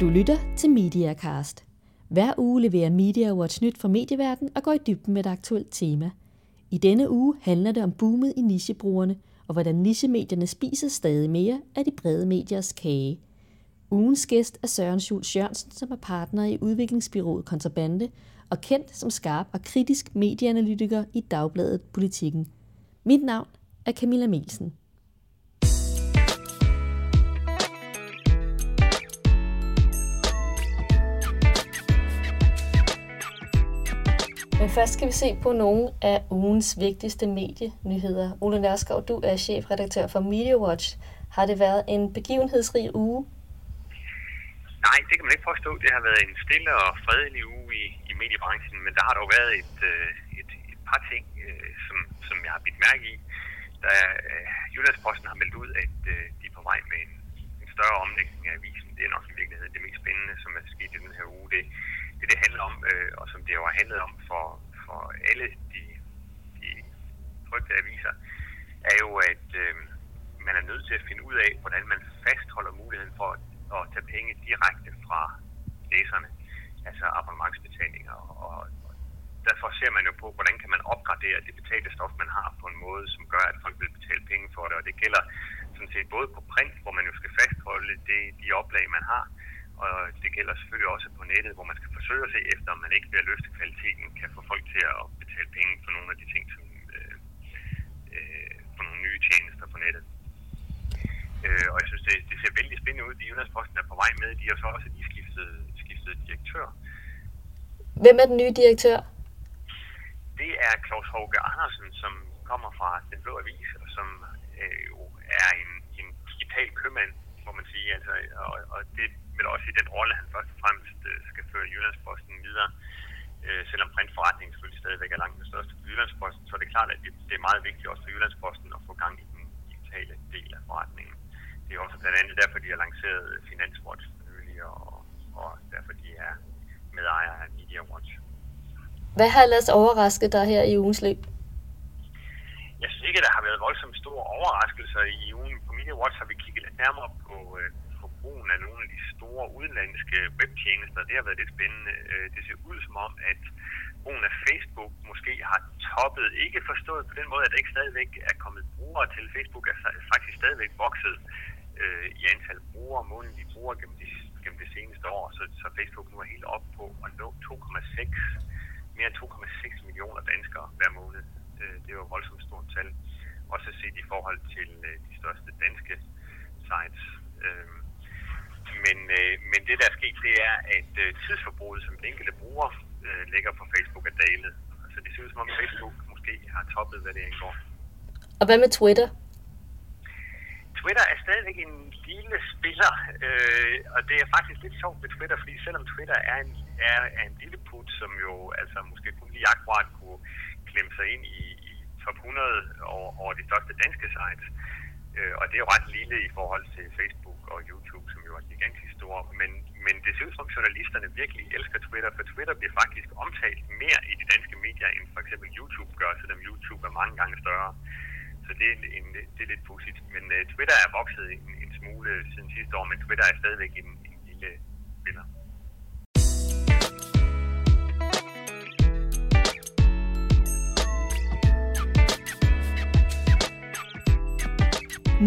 Du lytter til MediaCast. Hver uge leverer Media Watch nyt fra medieverdenen og går i dybden med et aktuelt tema. I denne uge handler det om boomet i nichebrugerne og hvordan nichemedierne spiser stadig mere af de brede mediers kage. Ugens gæst er Søren Schultz Jørgensen, som er partner i udviklingsbyrået Kontrabande og kendt som skarp og kritisk medieanalytiker i Dagbladet Politikken. Mit navn er Camilla Melsen. Men først skal vi se på nogle af ugens vigtigste medienyheder. Ole Nørskov, du er chefredaktør for MediaWatch. Har det været en begivenhedsrig uge? Nej, det kan man ikke forstå. Det har været en stille og fredelig uge i, i mediebranchen, men der har dog været et, øh, et, et par ting, øh, som, som jeg har bidt mærke i. Da øh, Jyllandsposten har meldt ud, at de er på vej med en, en større omlægning af avisen. Det er nok i virkeligheden det mest spændende, som er sket i den her uge. Det, det, det handler om, øh, og som det jo har handlet om for, for alle de, de trygte aviser, er jo, at øh, man er nødt til at finde ud af, hvordan man fastholder muligheden for at, at tage penge direkte fra læserne, altså abonnementsbetalinger. Og, og derfor ser man jo på, hvordan kan man opgradere det betalte stof, man har på en måde, som gør, at folk vil betale penge for det. Og det gælder sådan set både på print, hvor man jo skal fastholde det, de oplag, man har, og det gælder selvfølgelig også på nettet, hvor man skal forsøge at se efter, om man ikke ved at løfte kvaliteten kan få folk til at betale penge for nogle af de ting, som øh, øh, for nogle nye tjenester på nettet. Øh, og jeg synes, det, det ser vældig spændende ud. De Jyllandsposten er på vej med. De har så også lige skiftet, skiftet direktør. Hvem er den nye direktør? Det er Claus Håge Andersen, som kommer fra Den Blå Avis, og som øh, jo er en, en digital købmand, må man sige. Altså, og, og det vel også i den rolle, han først og fremmest øh, skal føre Jyllandsposten videre. Øh, selvom printforretningen selvfølgelig stadigvæk er langt den største for Jyllandsposten, så er det klart, at det, det er meget vigtigt også for Jyllandsposten at få gang i den digitale del af forretningen. Det er også blandt andet derfor, de har lanceret Finanswatch for nylig, og, og derfor de er medejer af Media Watch. Hvad har ellers overrasket dig her i ugens løb? Jeg synes ikke, at der har været voldsomt store overraskelser i ugen. På Media Watch har vi kigget lidt nærmere på, øh, på brugen af nogle af de store udenlandske webtjenester. Det har været lidt spændende. Øh, det ser ud som om, at brugen af Facebook måske har toppet. Ikke forstået på den måde, at der ikke stadigvæk er kommet brugere til. Facebook er faktisk stadigvæk vokset øh, i antal brugere, månedlige brugere gennem de, gennem det seneste år. Så, så Facebook nu er helt op på at nå 2,6 mere end 2,6 millioner danskere hver måned. Øh, det er jo et voldsomt stort tal. Også set i forhold til øh, de største danske sites. Øh, men, øh, men det, der er sket, det er, at øh, tidsforbruget, som den enkelte bruger øh, lægger på Facebook, er dalet. Så det ser ud som om Facebook måske har toppet, hvad det angår. Og hvad med Twitter? Twitter er stadigvæk en lille spiller, øh, og det er faktisk lidt sjovt med Twitter, fordi selvom Twitter er en, er, er en lille put, som jo altså måske kun lige akkurat kunne klemme sig ind i, i top 100 over, over de største danske sites, øh, og det er jo ret lille i forhold til Facebook og YouTube, som gigantisk men, men det ser ud som journalisterne virkelig elsker Twitter, for Twitter bliver faktisk omtalt mere i de danske medier, end for eksempel YouTube gør, selvom YouTube er mange gange større. Så det er, en, det er lidt pudsigt. Men uh, Twitter er vokset en, en smule siden sidste år, men Twitter er stadigvæk en, en lille spiller.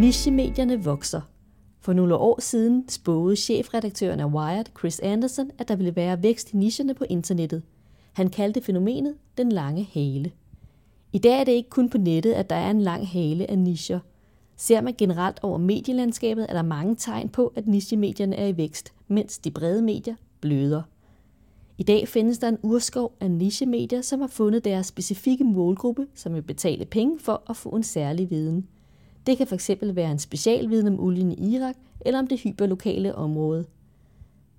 Nichemedierne vokser. For nogle år siden spåede chefredaktøren af Wired, Chris Anderson, at der ville være vækst i nicherne på internettet. Han kaldte fænomenet den lange hale. I dag er det ikke kun på nettet, at der er en lang hale af nicher. Ser man generelt over medielandskabet, er der mange tegn på, at nichemedierne er i vækst, mens de brede medier bløder. I dag findes der en urskov af nichemedier, som har fundet deres specifikke målgruppe, som vil betale penge for at få en særlig viden. Det kan fx være en specialviden om olien i Irak eller om det hyperlokale område.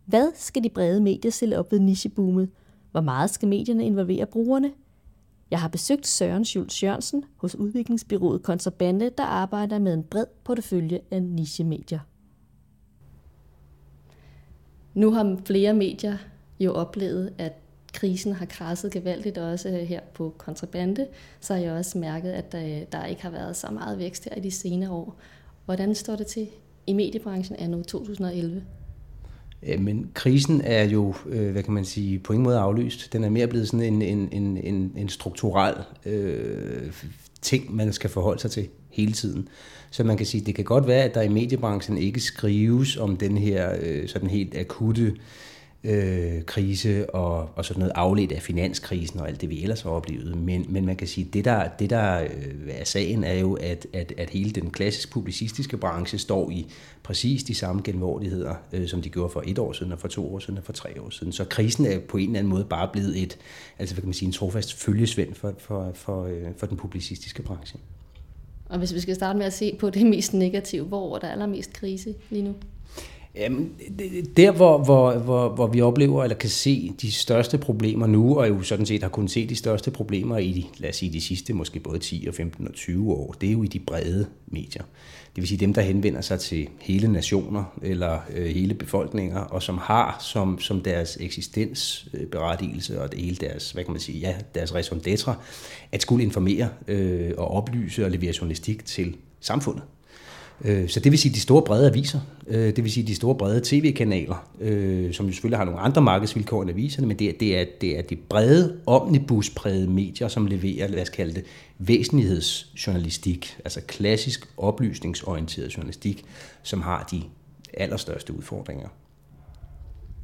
Hvad skal de brede medier stille op ved nicheboomet? Hvor meget skal medierne involvere brugerne? Jeg har besøgt Søren Schultz Jørgensen hos udviklingsbyrået Kontrabande, der arbejder med en bred portefølje af nichemedier. Nu har flere medier jo oplevet, at krisen har krasset gevaldigt også øh, her på kontrabande, så har jeg også mærket, at der, der ikke har været så meget vækst her i de senere år. Hvordan står det til i mediebranchen anno 2011? Men krisen er jo, øh, hvad kan man sige, på ingen måde aflyst. Den er mere blevet sådan en, en, en, en, en strukturel øh, ting, man skal forholde sig til hele tiden. Så man kan sige, det kan godt være, at der i mediebranchen ikke skrives om den her øh, sådan helt akutte øh, krise og, og sådan noget afledt af finanskrisen og alt det, vi ellers har oplevet. Men, men man kan sige, det der, det der øh, er sagen, er jo, at, at, at hele den klassisk publicistiske branche står i præcis de samme genvordigheder, øh, som de gjorde for et år siden, og for to år siden, og for tre år siden. Så krisen er på en eller anden måde bare blevet et, altså hvad kan man sige, en trofast følgesvend for, for, for, øh, for den publicistiske branche. Og hvis vi skal starte med at se på det mest negative, hvor er der allermest krise lige nu? Jamen, der hvor, hvor, hvor, hvor vi oplever eller kan se de største problemer nu, og jo sådan set har kunnet se de største problemer i lad os sige, de sidste måske både 10 og 15 og 20 år, det er jo i de brede medier. Det vil sige dem, der henvender sig til hele nationer eller øh, hele befolkninger, og som har som, som deres eksistensberettigelse og det hele deres, hvad kan man sige, ja, deres raison d'etre, at skulle informere øh, og oplyse og levere journalistik til samfundet. Øh, så det vil sige de store brede aviser, øh, det vil sige de store brede tv-kanaler, øh, som jo selvfølgelig har nogle andre markedsvilkår end aviserne, men det er, det er, det er de brede, omnibusprægede medier, som leverer, lad os kalde det, væsentlighedsjournalistik, altså klassisk oplysningsorienteret journalistik, som har de allerstørste udfordringer.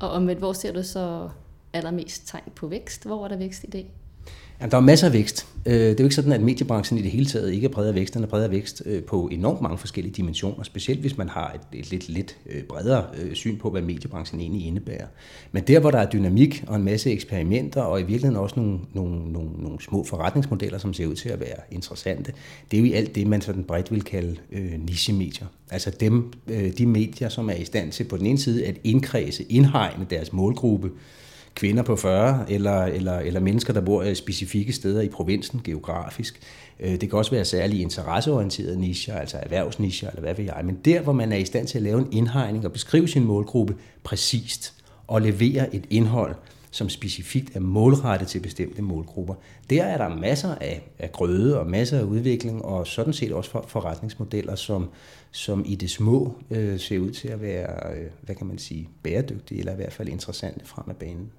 Og om hvor ser du så allermest tegn på vækst? Hvor er der vækst i dag? Jamen, der er masser af vækst. Øh, det er jo ikke sådan, at mediebranchen i det hele taget ikke er præget af vækst. Den er præget af vækst øh, på enormt mange forskellige dimensioner, specielt hvis man har et, et lidt, lidt øh, bredere syn på, hvad mediebranchen egentlig indebærer. Men der, hvor der er dynamik og en masse eksperimenter, og i virkeligheden også nogle, nogle, nogle, nogle små forretningsmodeller, som ser ud til at være interessante, det er jo i alt det, man sådan bredt vil kalde øh, nichemedier. Altså dem, øh, de medier, som er i stand til på den ene side at indkredse, indhegne deres målgruppe, kvinder på 40, eller, eller, eller mennesker, der bor i specifikke steder i provinsen geografisk. Øh, det kan også være særlige interesseorienterede nicher, altså erhvervsnicher, eller hvad ved jeg. Men der, hvor man er i stand til at lave en indhegning og beskrive sin målgruppe præcist, og levere et indhold, som specifikt er målrettet til bestemte målgrupper. Der er der masser af, af grøde og masser af udvikling, og sådan set også for, forretningsmodeller, som, som i det små øh, ser ud til at være, øh, hvad kan man sige, bæredygtige, eller i hvert fald interessante frem af banen.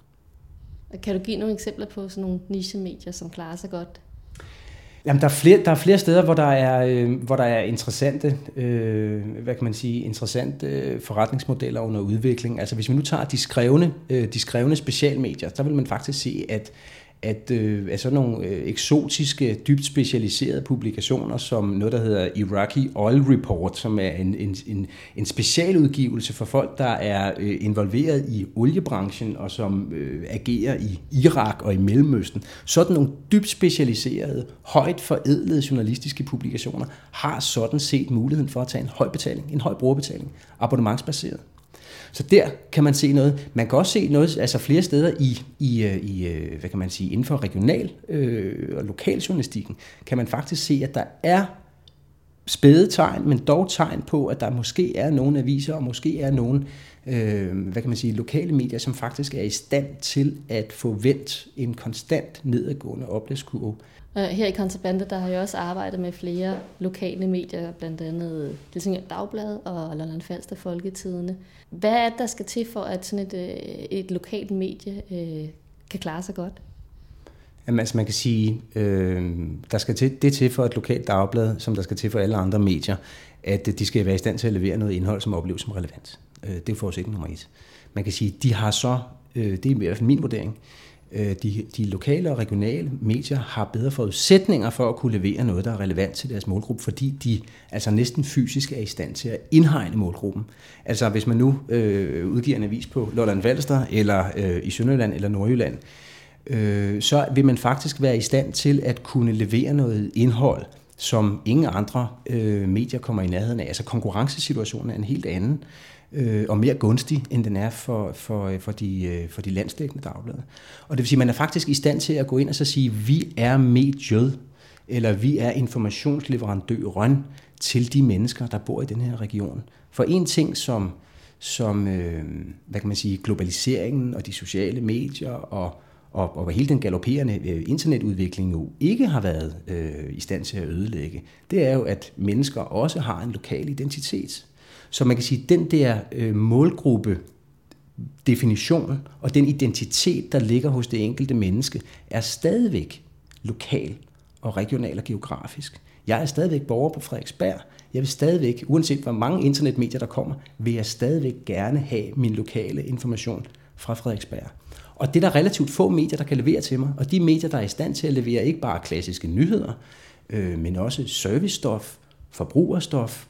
Kan du give nogle eksempler på sådan nogle nichemedier, som klarer sig godt? Jamen, der er flere, der er flere steder, hvor der er, øh, hvor der er interessante, øh, hvad kan man sige, interessante øh, forretningsmodeller under udvikling. Altså, hvis vi nu tager de skrevne, øh, de skrevne specialmedier, så vil man faktisk se, at at, øh, at sådan nogle øh, eksotiske, dybt specialiserede publikationer, som noget, der hedder Iraqi Oil Report, som er en, en, en, en specialudgivelse for folk, der er øh, involveret i oliebranchen og som øh, agerer i Irak og i Mellemøsten. Sådan nogle dybt specialiserede, højt forædlede journalistiske publikationer har sådan set muligheden for at tage en høj betaling, en høj brugerbetaling, abonnementsbaseret. Så der kan man se noget. Man kan også se noget, altså flere steder i, i, øh, i øh, hvad kan man sige, inden for regional øh, og lokaljournalistikken, kan man faktisk se, at der er spæde tegn, men dog tegn på, at der måske er nogle aviser, og måske er nogle øh, hvad kan man sige, lokale medier, som faktisk er i stand til at få vendt en konstant nedadgående oplagskurve. Her i Kontrabande, der har jeg også arbejdet med flere lokale medier, blandt andet Helsingør Dagblad og Lolland Falster Folketidene. Hvad er det, der skal til for, at sådan et, øh, et lokalt medie øh, kan klare sig godt? Jamen, altså man kan sige, øh, der skal til, det til for et lokalt dagblad, som der skal til for alle andre medier, at øh, de skal være i stand til at levere noget indhold, som opleves som relevant. Øh, det er forudsætning nummer et. Man kan sige, de har så, øh, det er i hvert fald min vurdering, Øh, de, de lokale og regionale medier har bedre forudsætninger for at kunne levere noget, der er relevant til deres målgruppe, fordi de altså næsten fysisk er i stand til at indhegne målgruppen. Altså hvis man nu øh, udgiver en avis på Lolland Valster, eller øh, i Sønderjylland eller Nordjylland, øh, så vil man faktisk være i stand til at kunne levere noget indhold, som ingen andre øh, medier kommer i nærheden af. Altså konkurrencesituationen er en helt anden øh, og mere gunstig, end den er for, for, øh, for, de, øh, for de landsdækkende dagblade. Og det vil sige, at man er faktisk i stand til at gå ind og så sige, vi er mediet, eller vi er informationsleverandøren til de mennesker, der bor i den her region. For en ting, som, som øh, hvad kan man sige, globaliseringen og de sociale medier og, og, og hele den galopperende øh, internetudvikling jo ikke har været øh, i stand til at ødelægge, det er jo, at mennesker også har en lokal identitet. Så man kan sige, at den der øh, målgruppe definition og den identitet, der ligger hos det enkelte menneske, er stadigvæk lokal og regional og geografisk. Jeg er stadigvæk borger på Frederiksberg. Jeg vil stadigvæk, uanset hvor mange internetmedier der kommer, vil jeg stadigvæk gerne have min lokale information fra Frederiksberg. Og det er der relativt få medier, der kan levere til mig. Og de medier, der er i stand til at levere ikke bare klassiske nyheder, øh, men også servicestof, forbrugerstof,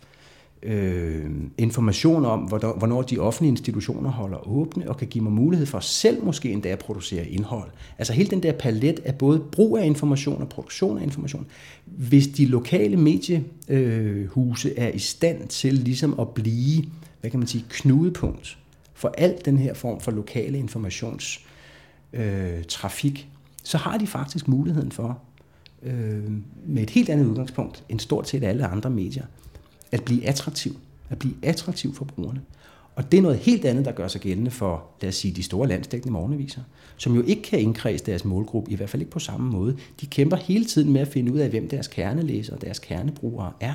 øh, information om, hvornår de offentlige institutioner holder åbne, og kan give mig mulighed for selv måske endda at producere indhold. Altså hele den der palet af både brug af information og produktion af information. Hvis de lokale mediehuse er i stand til ligesom at blive, hvad kan man sige, knudepunkt for alt den her form for lokale informations øh, trafik, så har de faktisk muligheden for, øh, med et helt andet udgangspunkt end stort set alle andre medier, at blive attraktiv. At blive attraktiv for brugerne. Og det er noget helt andet, der gør sig gældende for, lad os sige, de store landsdækkende morgenaviser, som jo ikke kan indkredse deres målgruppe, i hvert fald ikke på samme måde. De kæmper hele tiden med at finde ud af, hvem deres kernelæsere og deres kernebrugere er.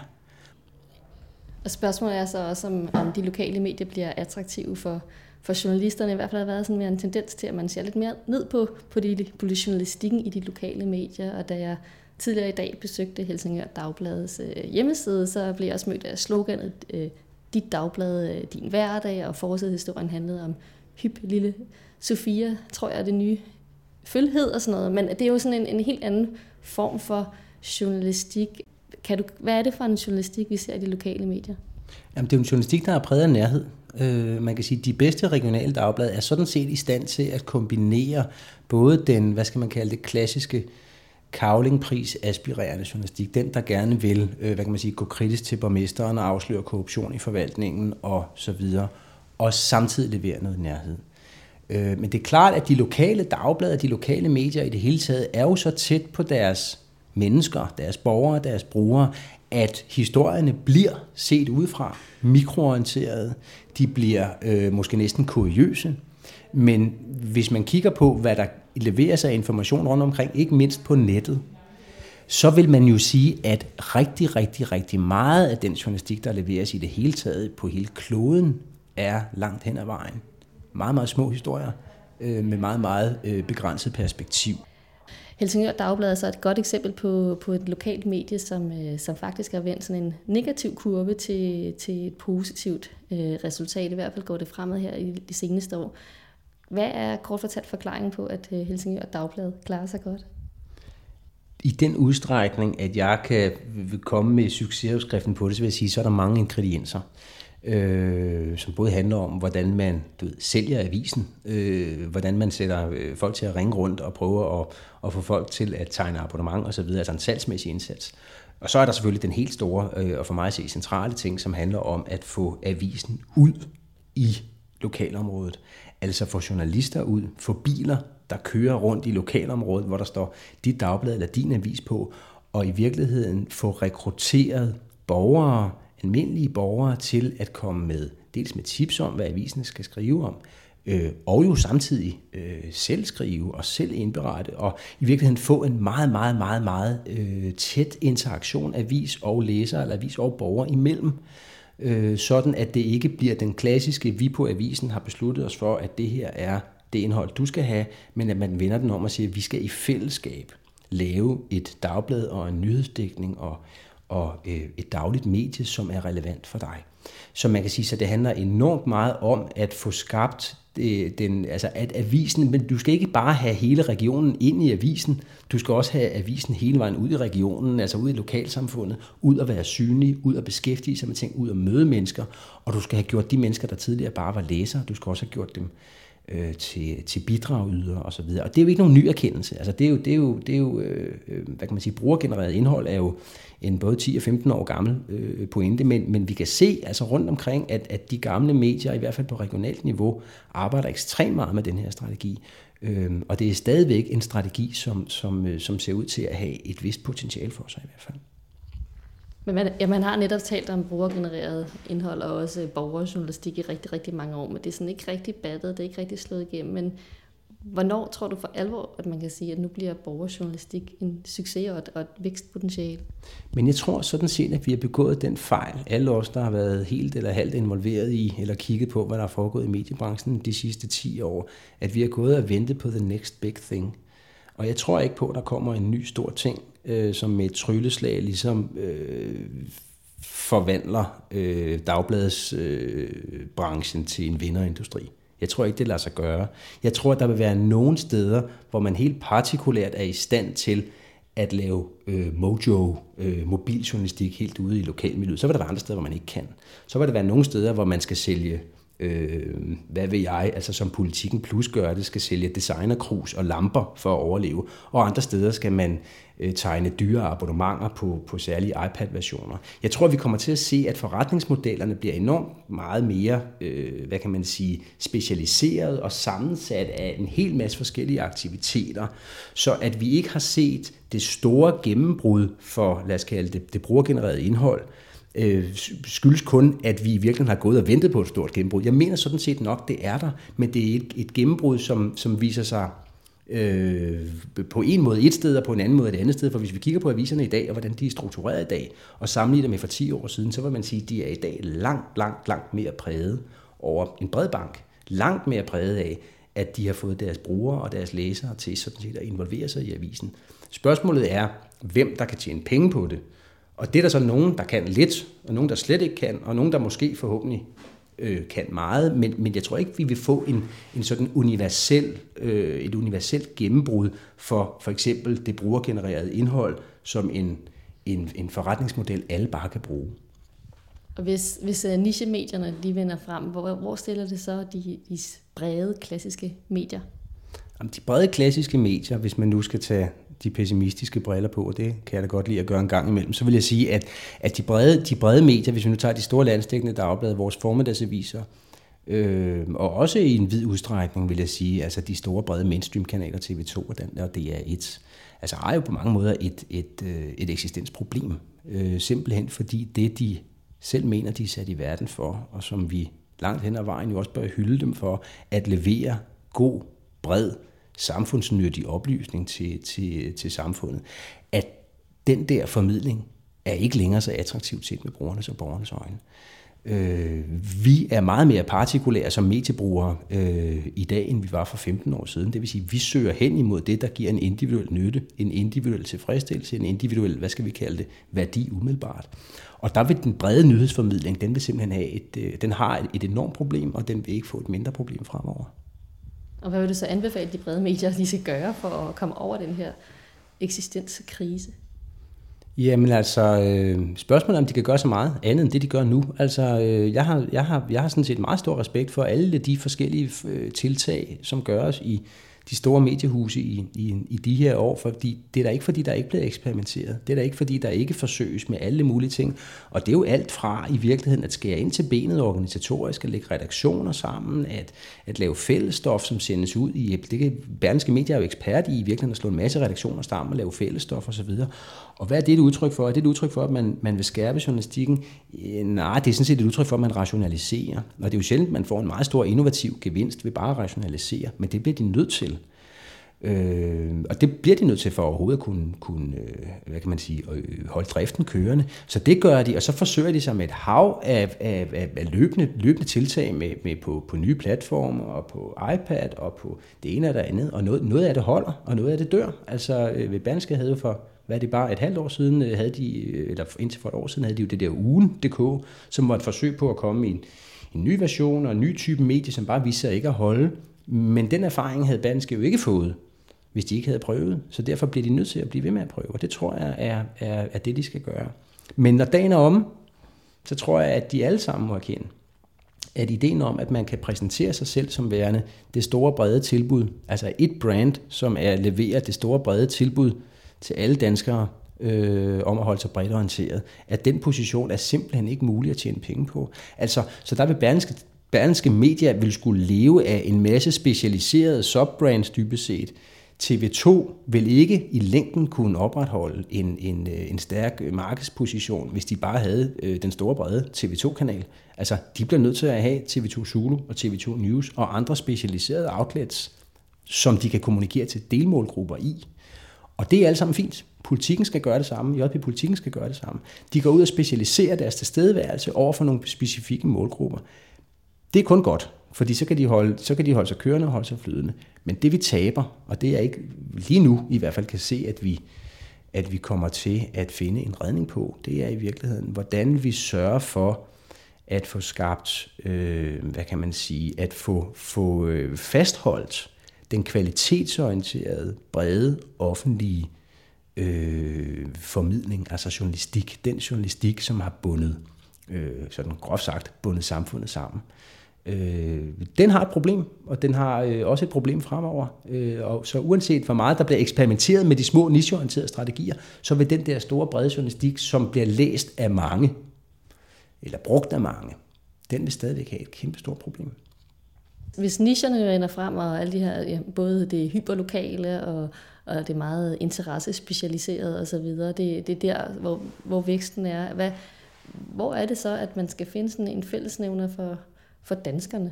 Og spørgsmålet er så også, om, om de lokale medier bliver attraktive for, for journalisterne. I hvert fald har der været sådan mere en tendens til, at man ser lidt mere ned på, på, de, på de journalistikken i de lokale medier. Og da jeg tidligere i dag besøgte Helsingør Dagbladets øh, hjemmeside, så blev jeg også mødt af sloganet øh, Dit dagblad, øh, din hverdag, og forsidehistorien handlede om hyp lille Sofia, tror jeg er det nye følhed og sådan noget. Men det er jo sådan en, en helt anden form for journalistik. Kan du, hvad er det for en journalistik, vi ser i de lokale medier? Jamen, det er en journalistik, der er præget af nærhed. Øh, man kan sige, at de bedste regionale dagblade er sådan set i stand til at kombinere både den, hvad skal man kalde det, klassiske kavlingpris aspirerende journalistik, den der gerne vil, øh, hvad kan man sige, gå kritisk til borgmesteren og afsløre korruption i forvaltningen og så videre, og samtidig levere noget nærhed. Øh, men det er klart, at de lokale dagblade, de lokale medier i det hele taget, er jo så tæt på deres mennesker, deres borgere, deres brugere, at historierne bliver set udefra, mikroorienterede, de bliver øh, måske næsten kuriøse, men hvis man kigger på, hvad der leveres af information rundt omkring, ikke mindst på nettet, så vil man jo sige, at rigtig, rigtig, rigtig meget af den journalistik, der leveres i det hele taget på hele kloden, er langt hen ad vejen. Meget, meget små historier øh, med meget, meget øh, begrænset perspektiv. Helsingør Dagblad er så et godt eksempel på, på et lokalt medie, som, øh, som faktisk har vendt sådan en negativ kurve til, til et positivt øh, resultat. I hvert fald går det fremad her i de seneste år. Hvad er kort fortalt forklaringen på, at øh, Helsingør Dagblad klarer sig godt? I den udstrækning, at jeg kan komme med succesopskriften på det, så vil jeg sige, så er der mange ingredienser øh, som både handler om, hvordan man du ved, sælger avisen, øh, hvordan man sætter øh, folk til at ringe rundt og prøve at, at få folk til at tegne abonnement osv., altså en salgsmæssig indsats. Og så er der selvfølgelig den helt store, øh, og for mig at se centrale ting, som handler om at få avisen ud i lokalområdet. Altså få journalister ud, få biler, der kører rundt i lokalområdet, hvor der står dit dagblad eller din avis på, og i virkeligheden få rekrutteret borgere, almindelige borgere til at komme med, dels med tips om, hvad avisen skal skrive om, øh, og jo samtidig øh, selv skrive og selv indberette, og i virkeligheden få en meget, meget, meget, meget øh, tæt interaktion avis og læser, eller avis og borger imellem, øh, Øh, sådan at det ikke bliver den klassiske, vi på avisen har besluttet os for, at det her er det indhold, du skal have, men at man vender den om og siger, at vi skal i fællesskab lave et dagblad og en nyhedsdækning og, og øh, et dagligt medie, som er relevant for dig. Så man kan sige, at det handler enormt meget om at få skabt øh, den, altså at avisen, men du skal ikke bare have hele regionen ind i avisen, du skal også have avisen hele vejen ud i regionen, altså ud i lokalsamfundet, ud at være synlig, ud at beskæftige sig med ting, ud at møde mennesker, og du skal have gjort de mennesker, der tidligere bare var læsere, du skal også have gjort dem øh, til, til bidragyder og så videre. Og det er jo ikke nogen ny erkendelse. Altså det er jo, det er jo, det er jo øh, øh hvad kan man sige, brugergenereret indhold er jo en både 10 og 15 år gammel øh, pointe, men, men vi kan se altså rundt omkring, at, at de gamle medier, i hvert fald på regionalt niveau, arbejder ekstremt meget med den her strategi. Øhm, og det er stadigvæk en strategi, som, som, øh, som ser ud til at have et vist potentiale for sig i hvert fald. Men man, ja, man har netop talt om brugergenereret indhold og også borgerjournalistik i rigtig, rigtig mange år, men det er sådan ikke rigtig battet, det er ikke rigtig slået igennem. Men Hvornår tror du for alvor, at man kan sige, at nu bliver borgerjournalistik en succes og et, og et vækstpotentiale? Men jeg tror sådan set, at vi har begået den fejl, alle os, der har været helt eller halvt involveret i, eller kigget på, hvad der er foregået i mediebranchen de sidste 10 år, at vi har gået og ventet på the next big thing. Og jeg tror ikke på, at der kommer en ny stor ting, øh, som med et trylleslag ligesom øh, forvandler øh, dagbladsbranchen øh, til en vinderindustri. Jeg tror ikke, det lader sig gøre. Jeg tror, at der vil være nogle steder, hvor man helt partikulært er i stand til at lave øh, mojo, øh, mobiljournalistik helt ude i lokalmiljøet. Så vil der være andre steder, hvor man ikke kan. Så vil der være nogle steder, hvor man skal sælge øh, hvad vil jeg, altså som politikken plus gør det, skal sælge designerkrus og lamper for at overleve. Og andre steder skal man øh, tegne dyre abonnementer på, på særlige iPad-versioner. Jeg tror, vi kommer til at se, at forretningsmodellerne bliver enormt meget mere, øh, hvad kan man sige, specialiseret og sammensat af en hel masse forskellige aktiviteter, så at vi ikke har set det store gennembrud for, lad os kalde det, det brugergenererede indhold, øh, Øh, skyldes kun, at vi i virkeligheden har gået og ventet på et stort gennembrud. Jeg mener sådan set nok, det er der, men det er et, et gennembrud, som, som viser sig øh, på en måde et sted, og på en anden måde et andet sted. For hvis vi kigger på aviserne i dag, og hvordan de er struktureret i dag, og sammenligner med for 10 år siden, så vil man sige, at de er i dag langt, langt, langt mere præget over en bred bank. Langt mere præget af, at de har fået deres brugere og deres læsere til sådan set at involvere sig i avisen. Spørgsmålet er, hvem der kan tjene penge på det. Og det er der så nogen, der kan lidt, og nogen, der slet ikke kan, og nogen, der måske forhåbentlig øh, kan meget, men, men jeg tror ikke, vi vil få en, en sådan universel, øh, et universelt gennembrud for for eksempel det brugergenererede indhold som en, en, en forretningsmodel, alle bare kan bruge. Og hvis, hvis uh, nichemedierne de vender frem, hvor, hvor stiller det så de, de brede klassiske medier? Jamen, de brede klassiske medier, hvis man nu skal tage de pessimistiske briller på, og det kan jeg da godt lide at gøre en gang imellem, så vil jeg sige, at, at de, brede, de brede medier, hvis vi nu tager de store landstækkende dagblade, vores formiddagsaviser, øh, og også i en vid udstrækning, vil jeg sige, altså de store brede mainstream-kanaler, TV2 og, den, og DR1, altså har jo på mange måder et, et, øh, et eksistensproblem. Øh, simpelthen fordi det, de selv mener, de er sat i verden for, og som vi langt hen ad vejen jo også bør hylde dem for, at levere god, bred samfundsnyttig oplysning til, til, til samfundet, at den der formidling er ikke længere så attraktivt set med brugernes og borgernes øjne. Øh, vi er meget mere partikulære som mediebrugere øh, i dag, end vi var for 15 år siden. Det vil sige, at vi søger hen imod det, der giver en individuel nytte, en individuel tilfredsstillelse, en individuel, hvad skal vi kalde det, værdi umiddelbart. Og der vil den brede nyhedsformidling, den vil simpelthen have et, øh, den har et, et enormt problem, og den vil ikke få et mindre problem fremover. Og hvad vil du så anbefale de brede medier, de skal gøre for at komme over den her eksistenskrise? Jamen altså, øh, spørgsmålet er, om de kan gøre så meget andet end det, de gør nu. Altså, øh, jeg, har, jeg, har, jeg har sådan set meget stor respekt for alle de forskellige øh, tiltag, som gøres i de store mediehuse i, i, i de her år, fordi det er da ikke, fordi der ikke bliver eksperimenteret. Det er da ikke, fordi der ikke forsøges med alle mulige ting. Og det er jo alt fra i virkeligheden at skære ind til benet organisatorisk, at lægge redaktioner sammen, at, at lave fællesstof, som sendes ud i... Det kan, Berlingske Medier er jo ekspert i i virkeligheden at slå en masse redaktioner sammen og lave fællesstof osv. Og hvad er det et udtryk for? Er det et udtryk for, at man, man vil skærpe journalistikken? Øh, nej, det er sådan set et udtryk for, at man rationaliserer. Og det er jo sjældent, at man får en meget stor innovativ gevinst ved bare at rationalisere, men det bliver de nødt til. Øh, og det bliver de nødt til for overhovedet at kunne, kunne øh, hvad kan man sige, øh, holde driften kørende. Så det gør de, og så forsøger de sig med et hav af, af, af, af løbende, løbende tiltag med, med på, på nye platforme og på iPad og på det ene og det andet. Og noget, noget af det holder, og noget af det dør. Altså øh, ved Banske havde for hvad det bare et halvt år siden, havde de, eller indtil for et år siden, havde de jo det der ugen.dk, som var et forsøg på at komme i en, en ny version og en ny type medie, som bare viste sig ikke at holde. Men den erfaring havde Banske jo ikke fået hvis de ikke havde prøvet. Så derfor bliver de nødt til at blive ved med at prøve, og det tror jeg er, er, er det, de skal gøre. Men når dagen er om, så tror jeg, at de alle sammen må erkende, at ideen om, at man kan præsentere sig selv som værende det store brede tilbud, altså et brand, som er leverer det store brede tilbud til alle danskere øh, om at holde sig bredt orienteret, at den position er simpelthen ikke mulig at tjene penge på. Altså, så der vil Berlingske, Berlingske Media vil skulle leve af en masse specialiserede subbrands dybest set, TV2 vil ikke i længden kunne opretholde en, en, øh, en stærk markedsposition, hvis de bare havde øh, den store brede TV2-kanal. Altså, de bliver nødt til at have TV2 Zulu og TV2 News og andre specialiserede outlets som de kan kommunikere til delmålgrupper i. Og det er alt sammen fint. Politikken skal gøre det samme, JP-politikken skal gøre det samme. De går ud og specialiserer deres tilstedeværelse over for nogle specifikke målgrupper. Det er kun godt, fordi så kan, de holde, så kan de holde sig kørende og holde sig flydende. Men det vi taber, og det er ikke lige nu i hvert fald kan se, at vi, at vi kommer til at finde en redning på, det er i virkeligheden, hvordan vi sørger for at få skabt, øh, hvad kan man sige, at få, få øh, fastholdt den kvalitetsorienterede, brede, offentlige øh, formidling, altså journalistik. Den journalistik, som har bundet, øh, sådan groft sagt, bundet samfundet sammen. Øh, den har et problem, og den har øh, også et problem fremover. Øh, og så uanset hvor meget der bliver eksperimenteret med de små nicheorienterede strategier, så vil den der store brede journalistik, som bliver læst af mange, eller brugt af mange, den vil stadigvæk have et kæmpe stort problem. Hvis nicherne render frem, og alle de her, ja, både det hyperlokale og, og det meget interessespecialiserede osv., det, det er der, hvor, hvor væksten er. Hvad, hvor er det så, at man skal finde sådan en fællesnævner for, for danskerne?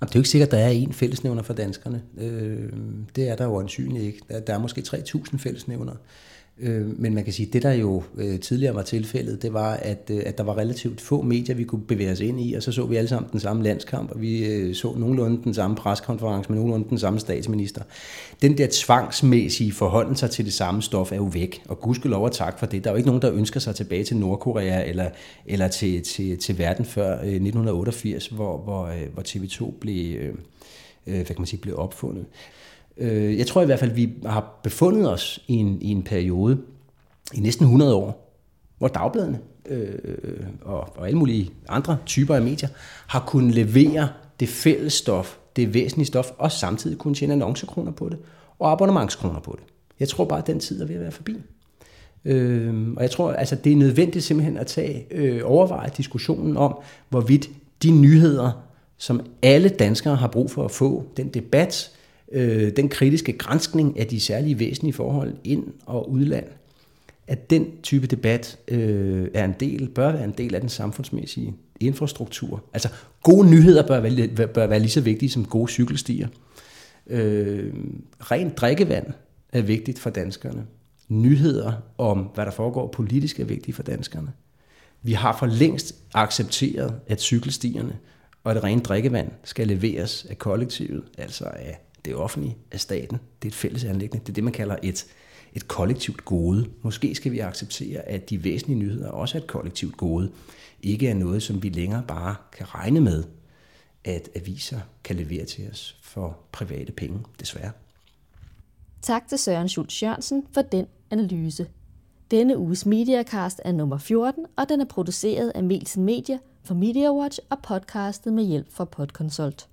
Det er jo ikke sikkert, at der er en fællesnævner for danskerne. Øh, det er der jo ansynligt ikke. Der er måske 3.000 fællesnævner. Øh, men man kan sige, at det der jo øh, tidligere var tilfældet, det var, at, øh, at der var relativt få medier, vi kunne bevæge os ind i, og så så vi alle sammen den samme landskamp, og vi øh, så nogenlunde den samme preskonference med nogenlunde den samme statsminister. Den der tvangsmæssige forholden sig til det samme stof er jo væk, og gudskelov og tak for det. Der er jo ikke nogen, der ønsker sig tilbage til Nordkorea eller, eller til, til, til verden før øh, 1988, hvor, hvor, øh, hvor TV2 blev, hvad kan man sige, blev opfundet. Øh, jeg tror i hvert fald, at vi har befundet os i en, i en periode i næsten 100 år, hvor dagbladene øh, og, og alle mulige andre typer af medier har kunnet levere det fælles stof, det væsentlige stof, og samtidig kunne tjene annoncekroner på det, og abonnementskroner på det. Jeg tror bare, at den tid er ved at være forbi. Øh, og jeg tror, altså, det er nødvendigt simpelthen at tage øh, overveje diskussionen om, hvorvidt de nyheder, som alle danskere har brug for at få, den debat, øh, den kritiske granskning af de særlige væsentlige forhold ind- og udland, at den type debat øh, er en del, bør være en del af den samfundsmæssige infrastruktur. Altså gode nyheder bør være, bør være lige så vigtige som gode cykelstier. Øh, rent drikkevand er vigtigt for danskerne. Nyheder om, hvad der foregår politisk, er vigtigt for danskerne. Vi har for længst accepteret, at cykelstierne og det rent drikkevand skal leveres af kollektivet, altså af det offentlige, af staten. Det er et fælles anlæggende. Det er det, man kalder et, et kollektivt gode. Måske skal vi acceptere, at de væsentlige nyheder også er et kollektivt gode. Ikke er noget, som vi længere bare kan regne med, at aviser kan levere til os for private penge, desværre. Tak til Søren Schultz Jørgensen for den analyse. Denne uges Mediacast er nummer 14, og den er produceret af Melsen Media for MediaWatch og podcastet med hjælp fra Podconsult.